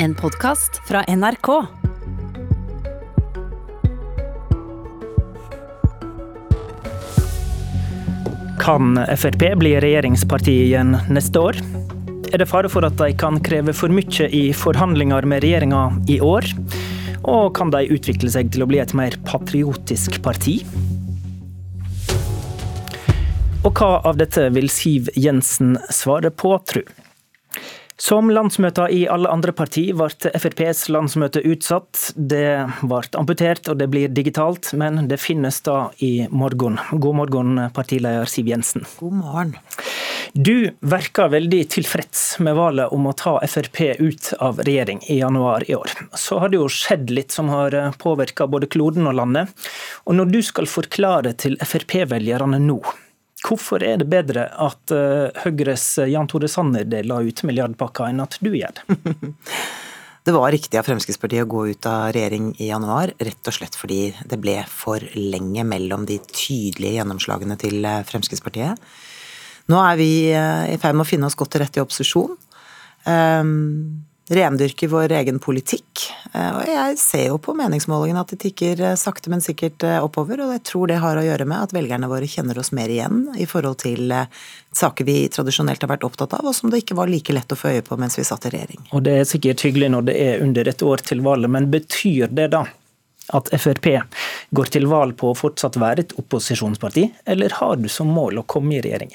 En podkast fra NRK. Kan Frp bli regjeringsparti igjen neste år? Er det fare for at de kan kreve for mye i forhandlinger med regjeringa i år? Og kan de utvikle seg til å bli et mer patriotisk parti? Og hva av dette vil Siv Jensen svare på, tru? Som landsmøter i alle andre partier ble FrPs landsmøte utsatt. Det ble amputert og det blir digitalt, men det finnes da i morgen. God morgen, partileder Siv Jensen. God morgen. Du virker veldig tilfreds med valget om å ta Frp ut av regjering i januar i år. Så har det jo skjedd litt som har påvirka både kloden og landet. Og når du skal forklare til Frp-velgerne nå, Hvorfor er det bedre at eh, Høyres Jan Tore Sanner la ut milliardpakka enn at du gjør det? Det var riktig av Fremskrittspartiet å gå ut av regjering i januar, rett og slett fordi det ble for lenge mellom de tydelige gjennomslagene til eh, Fremskrittspartiet. Nå er vi eh, i ferd med å finne oss godt til rette i opposisjon. Um, rendyrke vår egen politikk. Eh, og jeg ser jo på meningsmålingene at det tikker eh, sakte, men sikkert eh, oppover. Og jeg tror det har å gjøre med at velgerne våre kjenner oss mer igjen i forhold til saker vi tradisjonelt har vært opptatt av, og som det ikke var like lett å få øye på mens vi satt i regjering. Og det er sikkert hyggelig når det er under et år til valget, men betyr det da at Frp går til valg på å fortsatt være et opposisjonsparti, eller har du som mål å komme i regjering?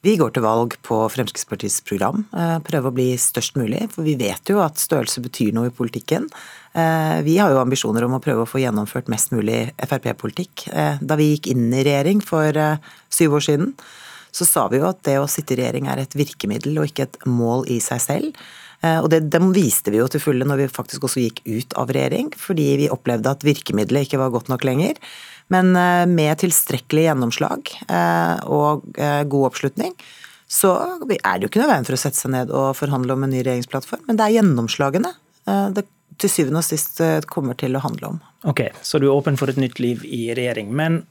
Vi går til valg på Fremskrittspartiets program, eh, prøve å bli størst mulig. For vi vet jo at størrelse betyr noe i politikken. Eh, vi har jo ambisjoner om å prøve å få gjennomført mest mulig Frp-politikk. Eh, da vi gikk inn i regjering for syv år siden, så sa vi jo at det å sitte i regjering er et virkemiddel og ikke et mål i seg selv. Og det, det viste vi jo til fulle når vi faktisk også gikk ut av regjering, fordi vi opplevde at virkemidlet ikke var godt nok lenger. Men eh, med tilstrekkelig gjennomslag eh, og eh, god oppslutning, så er det jo ikke noe veien for å sette seg ned og forhandle om en ny regjeringsplattform. Men det er gjennomslagene det til syvende og sist kommer til å handle om. Ok, Så du er åpen for et nytt liv i regjering. Men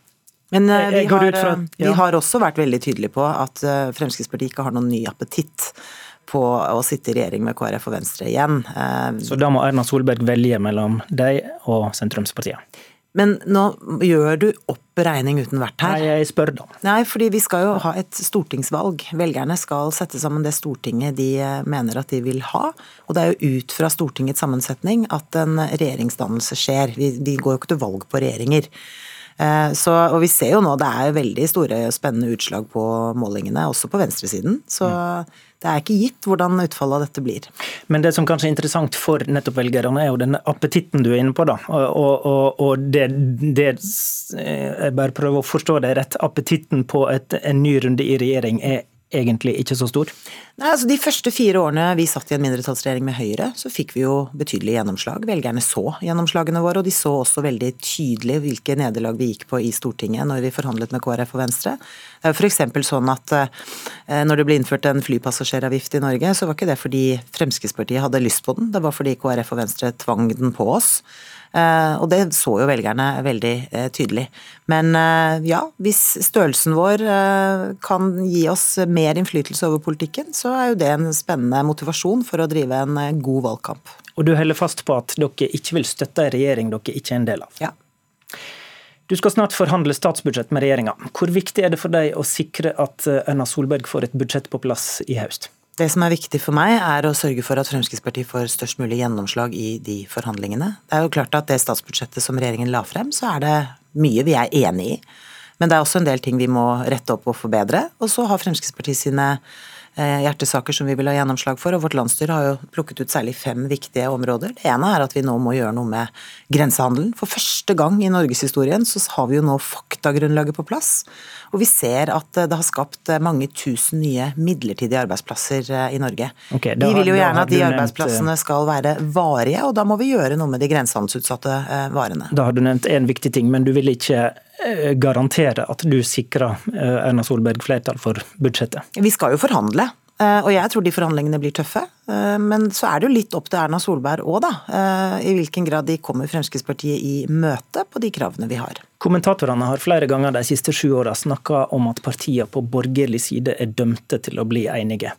men vi har, fra, ja. vi har, også vært veldig tydelige på at Fremskrittspartiet ikke har noen ny appetitt på å sitte i regjering med KrF og Venstre igjen. Så da må Erna Solberg velge mellom deg og sentrumspartiet? Men nå gjør du opp regning uten vert her. Nei, jeg spør da. Nei, fordi vi skal jo ha et stortingsvalg. Velgerne skal sette sammen det Stortinget de eh, mener at de vil ha. Og det er jo ut fra Stortingets sammensetning at en regjeringsdannelse skjer. Vi, vi går jo ikke til valg på regjeringer. Eh, så, og vi ser jo nå det er veldig store og spennende utslag på målingene, også på venstresiden. Så mm det er ikke gitt hvordan utfallet av dette blir. Men det som kanskje er interessant for nettopp velgerne, er jo den appetitten du er inne på. da, Og, og, og det, det, Jeg bare prøver å forstå det rett. Appetitten på et, en ny runde i regjering er egentlig ikke så stor? Nei, altså De første fire årene vi satt i en mindretallsregjering med Høyre, så fikk vi jo betydelig gjennomslag. Velgerne så gjennomslagene våre, og de så også veldig tydelig hvilke nederlag vi gikk på i Stortinget når vi forhandlet med KrF og Venstre. Det er f.eks. sånn at eh, når det ble innført en flypassasjeravgift i Norge, så var ikke det fordi Fremskrittspartiet hadde lyst på den, det var fordi KrF og Venstre tvang den på oss. Eh, og det så jo velgerne veldig eh, tydelig. Men ja, hvis størrelsen vår kan gi oss mer innflytelse over politikken, så er jo det en spennende motivasjon for å drive en god valgkamp. Og du holder fast på at dere ikke vil støtte en regjering dere ikke er en del av? Ja. Du skal snart forhandle statsbudsjett med regjeringa. Hvor viktig er det for deg å sikre at Erna Solberg får et budsjett på plass i høst? Det som er viktig for meg, er å sørge for at Fremskrittspartiet får størst mulig gjennomslag i de forhandlingene. Det er jo klart at det statsbudsjettet som regjeringen la frem, så er det mye vi er enig i. Men det er også en del ting vi må rette opp og forbedre. Og så har Fremskrittspartiet sine Eh, hjertesaker som vi vil ha gjennomslag for. og Vårt landsstyre har jo plukket ut særlig fem viktige områder. Det ene er at vi nå må gjøre noe med grensehandelen. For første gang i norgeshistorien så har vi jo nå faktagrunnlaget på plass. Og vi ser at eh, det har skapt eh, mange tusen nye midlertidige arbeidsplasser i Norge. Okay, vi vil jo gjerne at de arbeidsplassene skal være varige, og da må vi gjøre noe med de grensehandelsutsatte varene. Da har du nevnt én viktig ting, men du vil ikke Eh, garantere at du sikrer eh, Erna Solberg flertall for budsjettet? Vi skal jo forhandle. Eh, og jeg tror de forhandlingene blir tøffe. Men så er det jo litt opp til Erna Solberg òg, da. I hvilken grad de kommer Fremskrittspartiet i møte på de kravene vi har. Kommentatorene har flere ganger de siste sju åra snakka om at partiene på borgerlig side er dømte til å bli enige.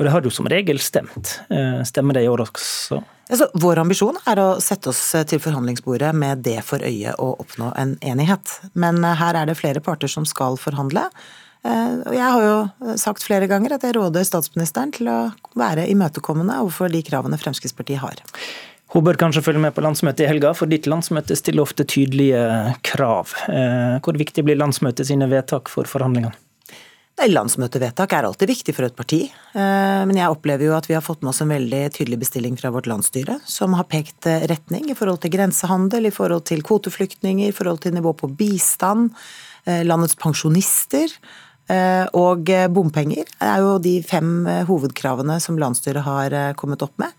Og det har jo som regel stemt. Stemmer det i år også? Altså, vår ambisjon er å sette oss til forhandlingsbordet med det for øye å oppnå en enighet. Men her er det flere parter som skal forhandle. Og jeg har jo sagt flere ganger at jeg råder statsministeren til å være imøtekommende overfor de kravene Fremskrittspartiet har. Hun bør kanskje følge med på landsmøtet i helga, for ditt landsmøte stiller ofte tydelige krav. Eh, hvor viktig blir landsmøtet sine vedtak for forhandlingene? Landsmøtevedtak er alltid viktig for et parti, eh, men jeg opplever jo at vi har fått med oss en veldig tydelig bestilling fra vårt landsstyre, som har pekt eh, retning i forhold til grensehandel, i forhold til kvoteflyktninger, i forhold til nivå på bistand, landets pensjonister. Og bompenger er jo de fem hovedkravene som landsstyret har kommet opp med.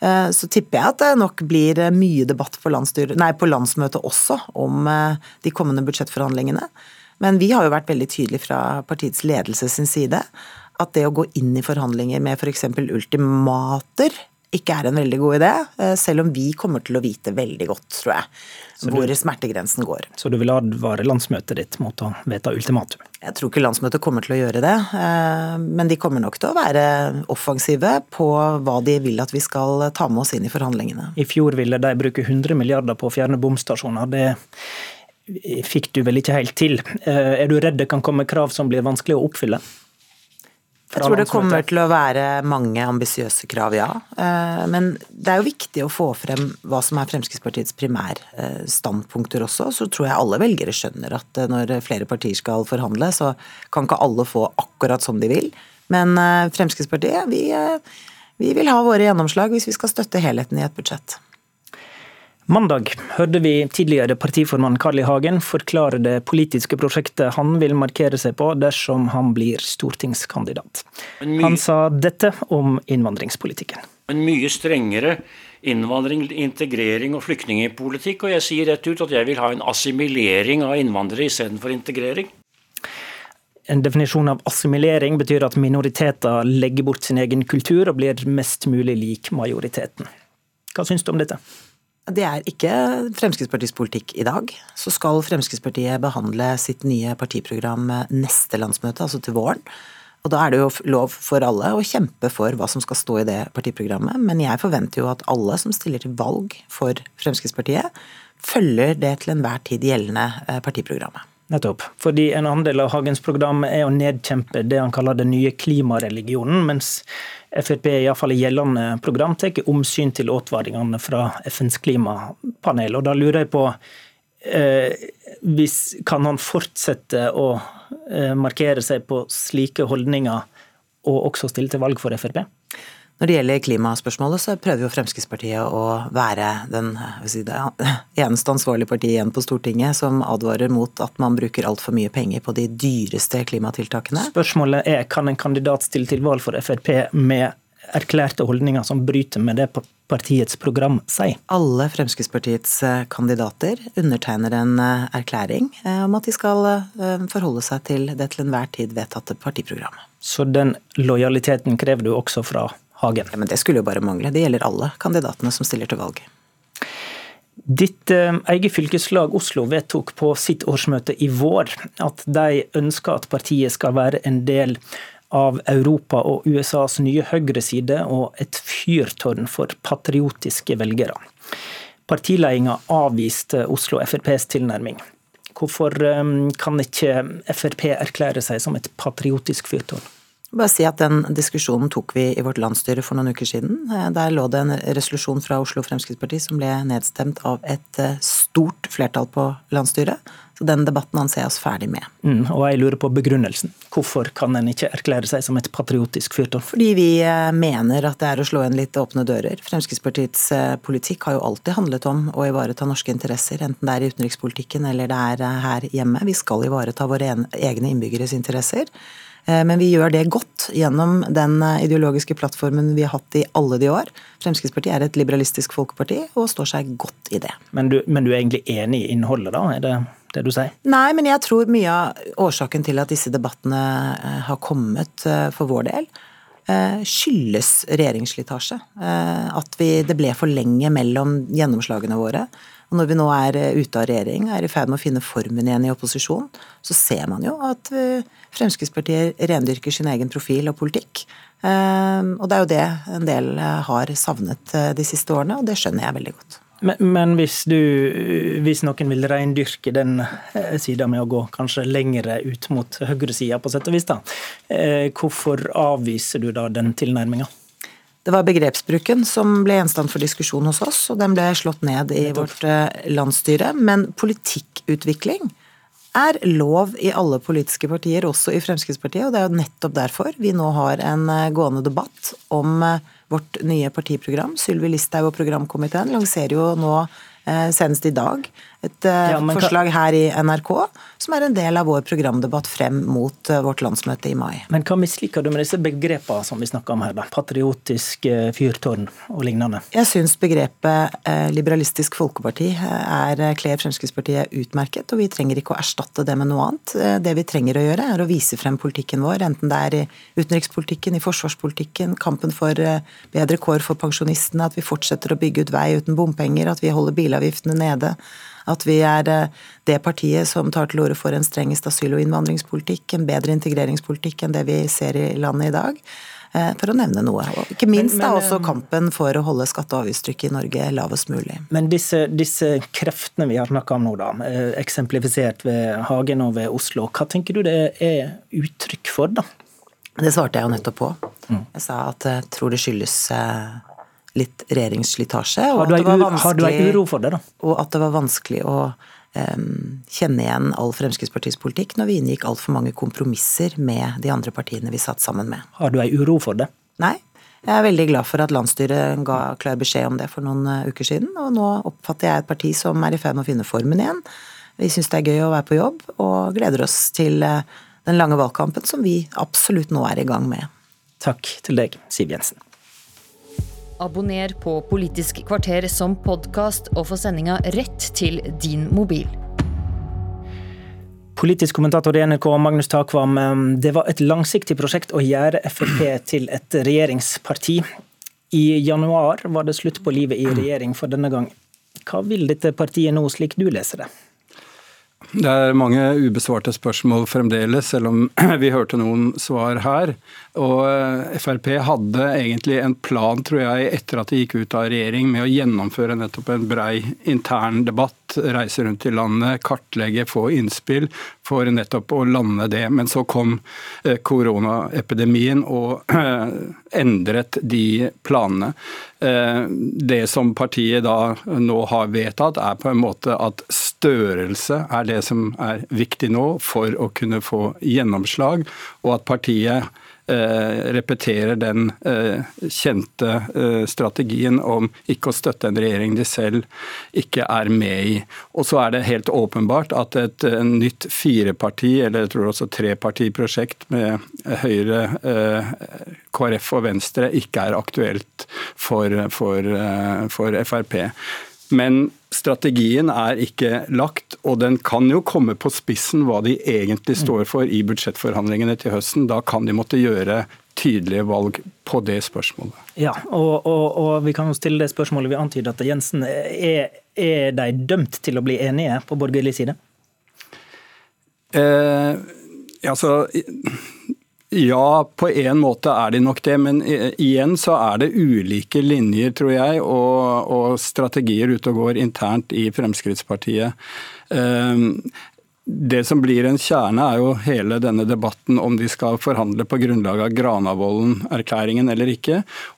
Eh, så tipper jeg at det nok blir eh, mye debatt på, nei, på landsmøtet også om eh, de kommende budsjettforhandlingene. Men vi har jo vært veldig tydelige fra partiets ledelse sin side at det å gå inn i forhandlinger med f.eks. ultimater ikke er en veldig god idé, eh, selv om vi kommer til å vite veldig godt, tror jeg, du, hvor smertegrensen går. Så du vil advare landsmøtet ditt mot å vedta ultimatum? Jeg tror ikke landsmøtet kommer til å gjøre det, eh, men de kommer nok til å være offensive på hva de vil at vi skal ta med oss inn i forhandlingene. I fjor ville de bruke 100 milliarder på å fjerne bomstasjoner. Det fikk du vel ikke helt til. Eh, er du redd det kan komme krav som blir vanskelig å oppfylle? Jeg tror det kommer til å være mange ambisiøse krav, ja. Eh, men det er jo viktig å få frem hva som er Fremskrittspartiets primærstandpunkter også. Så tror jeg alle velgere skjønner at eh, når flere partier skal forhandle, så kan ikke alle få akkurat som de vil. Men eh, Fremskrittspartiet, vi, vi vil ha våre gjennomslag hvis vi skal støtte helheten i et budsjett. Mandag hørte vi tidligere partiformann Carl I. Hagen forklare det politiske prosjektet han vil markere seg på dersom han blir stortingskandidat. Han sa dette om innvandringspolitikken. En mye strengere innvandring, integrering og flyktningpolitikk, og jeg sier rett ut at jeg vil ha en assimilering av innvandrere istedenfor integrering. En definisjon av assimilering betyr at minoriteter legger bort sin egen kultur og blir mest mulig lik majoriteten. Hva syns du om dette? Det er ikke Fremskrittspartiets politikk i dag. Så skal Fremskrittspartiet behandle sitt nye partiprogram neste landsmøte, altså til våren. Og da er det jo lov for alle å kjempe for hva som skal stå i det partiprogrammet. Men jeg forventer jo at alle som stiller til valg for Fremskrittspartiet, følger det til enhver tid gjeldende eh, partiprogrammet. Nettopp. Fordi en andel av Hagens program er å nedkjempe det han kaller den nye klimareligionen, mens Frp iallfall i gjeldende program tar omsyn til advaringene fra FNs klimapanel. Og da lurer jeg på eh, hvis, Kan han fortsette å eh, markere seg på slike holdninger og også stille til valg for Frp? Når det gjelder klimaspørsmålet, så prøver jo Fremskrittspartiet å være den si det, eneste ansvarlige partiet igjen på Stortinget som advarer mot at man bruker altfor mye penger på de dyreste klimatiltakene. Spørsmålet er kan en kandidat stille til valg for Frp med erklærte holdninger som bryter med det partiets program sier? Alle Fremskrittspartiets eh, kandidater undertegner en eh, erklæring eh, om at de skal forholde seg til det til enhver tid vedtatte partiprogrammet. Så den lojaliteten krever du også fra Hagen. Ja, men Det skulle jo bare mangle. Det gjelder alle kandidatene som stiller til valg. Ditt eh, eget fylkeslag Oslo vedtok på sitt årsmøte i vår at de ønsker at partiet skal være en del av Europa og USAs nye høyreside og et fyrtårn for patriotiske velgere. Partiledelsen avviste Oslo FrPs tilnærming. Hvorfor eh, kan ikke Frp erklære seg som et patriotisk fyrtårn? Bare si at Den diskusjonen tok vi i vårt landsstyre for noen uker siden. Eh, der lå det en resolusjon fra Oslo Fremskrittsparti som ble nedstemt av et eh, stort flertall på landsstyret. Så den debatten anser jeg oss ferdig med. Mm, og jeg lurer på begrunnelsen. Hvorfor kan en ikke erklære seg som et patriotisk fyrtårn? Fordi vi eh, mener at det er å slå inn litt åpne dører. Fremskrittspartiets politikk har jo alltid handlet om å ivareta norske interesser, enten det er i utenrikspolitikken eller det er her hjemme. Vi skal ivareta våre egne innbyggeres interesser. Eh, men vi gjør det godt gjennom den eh, ideologiske plattformen vi har hatt i alle de år. Fremskrittspartiet er et liberalistisk folkeparti og står seg godt i det. Men du, men du er egentlig enig i innholdet, da? Er det det du sier? Nei, men jeg tror mye av årsaken til at disse debattene eh, har kommet for vår del, skyldes regjeringsslitasje. At vi, det ble for lenge mellom gjennomslagene våre. Og når vi nå er ute av regjering, er i ferd med å finne formen igjen i opposisjon, så ser man jo at Fremskrittspartiet rendyrker sin egen profil og politikk. Og det er jo det en del har savnet de siste årene, og det skjønner jeg veldig godt. Men, men hvis, du, hvis, noen vil reindyrke den eh, sida med å gå kanskje lengre ut mot høyresida, på sett og vis, da, eh, hvorfor avviser du da den tilnærminga? Det var begrepsbruken som ble gjenstand for diskusjon hos oss, og den ble slått ned i vårt eh, landsstyre. Men politikkutvikling er lov i alle politiske partier, også i Fremskrittspartiet. Og det er jo nettopp derfor vi nå har en gående debatt om vårt nye partiprogram. Sylvi Listhaug og programkomiteen lanserer jo nå eh, senest i dag et eh, ja, forslag her i NRK som er en del av vår programdebatt frem mot eh, vårt landsmøte i mai. Men hva misliker du med disse begrepene som vi snakker om her, da? Patriotisk eh, fyrtårn og lignende? Jeg syns begrepet liberalistisk folkeparti er kler Fremskrittspartiet utmerket, og vi trenger ikke å erstatte det med noe annet. Det vi trenger å gjøre, er å vise frem politikken vår, enten det er i utenrikspolitikken, i forsvarspolitikken, kampen for bedre kår for pensjonistene, at vi fortsetter å bygge ut vei uten bompenger, at vi holder bilavgiftene nede at vi er eh, det partiet som tar til orde for en strengest asyl- og innvandringspolitikk, en bedre integreringspolitikk enn det vi ser i landet i dag. Eh, for å nevne noe. Og ikke minst men, men, da også eh, kampen for å holde skatte- og avgiftstrykket i Norge lavest mulig. Men disse, disse kreftene vi har snakka om nå, da, eksemplifisert ved Hagen og ved Oslo, hva tenker du det er uttrykk for, da? Det svarte jeg jo nettopp på. Mm. Jeg sa at jeg tror det skyldes litt regjeringsslitasje. Har, har, du ei uro for det, da? Og at det var vanskelig å um, kjenne igjen all Fremskrittspartiets politikk når vi inngikk altfor mange kompromisser med de andre partiene vi satt sammen med. Har du ei uro for det? Nei. Jeg er veldig glad for at landsstyret ga klar beskjed om det for noen eh, uker siden, og nå oppfatter jeg et parti som er i ferd med å finne formen igjen. Vi syns det er gøy å være på jobb, og gleder oss til eh, den lange valgkampen som vi absolutt nå er i gang med. Takk til deg, Siv Jensen. Abonner på Politisk kvarter som podkast og få sendinga rett til din mobil. Politisk kommentator i NRK Magnus Takvam, det var et langsiktig prosjekt å gjøre Frp til et regjeringsparti. I januar var det slutt på livet i regjering for denne gang. Hva vil dette partiet nå, slik du leser det? Det er mange ubesvarte spørsmål fremdeles, selv om vi hørte noen svar her. Og eh, Frp hadde egentlig en plan, tror jeg, etter at de gikk ut av regjering, med å gjennomføre nettopp en brei intern debatt, reise rundt i landet, kartlegge, få innspill, for nettopp å lande det. Men så kom eh, koronaepidemien og endret de planene. Det som partiet da nå har vedtatt, er på en måte at størrelse er det som er viktig nå for å kunne få gjennomslag, og at partiet eh, repeterer den eh, kjente eh, strategien om ikke å støtte en regjering de selv ikke er med i. Og så er det helt åpenbart at et nytt fireparti, eller jeg tror også trepartiprosjekt med Høyre, KrF og Venstre ikke er aktuelt for, for, for Frp. Men strategien er ikke lagt, og den kan jo komme på spissen hva de egentlig står for i budsjettforhandlingene til høsten. Da kan de måtte gjøre tydelige valg på det spørsmålet. Ja, og, og, og vi kan jo stille det spørsmålet vi antyder at Jensen. Er, er de dømt til å bli enige på borgerlig side? Eh, altså, ja, på en måte er de nok det, men igjen så er det ulike linjer, tror jeg, og, og strategier ute og går internt i Fremskrittspartiet. Det som blir en kjerne, er jo hele denne debatten om de skal forhandle på grunnlag av Granavolden-erklæringen eller ikke.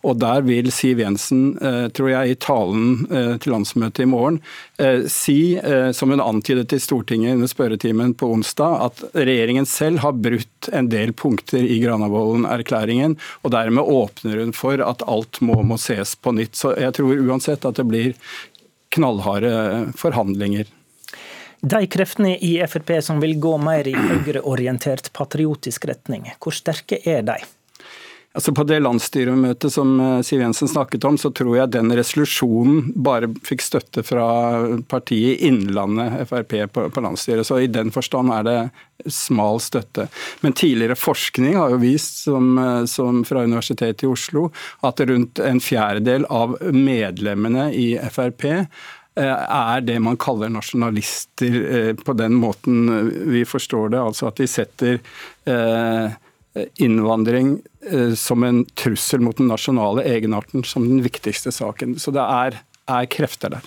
Og der vil Siv Jensen, eh, tror jeg, i talen eh, til landsmøtet i morgen eh, si, som hun antydet til Stortinget under spørretimen på onsdag, at regjeringen selv har brutt en del punkter i Granavolden-erklæringen, og dermed åpner hun for at alt må, må ses på nytt. Så jeg tror uansett at det blir knallharde forhandlinger. De kreftene i Frp som vil gå mer i høyreorientert patriotisk retning, hvor sterke er de? Altså På det landsstyremøtet som eh, Siv Jensen snakket om, så tror jeg den resolusjonen bare fikk støtte fra partiet Innlandet Frp på, på landsstyret. Så i den forstand er det smal støtte. Men tidligere forskning har jo vist, som, eh, som fra Universitetet i Oslo, at rundt en fjerdedel av medlemmene i Frp er det man kaller nasjonalister på den måten vi forstår det. Altså at de setter innvandring eh, som en trussel mot den nasjonale egenarten som den viktigste saken. Så det er, er krefter der.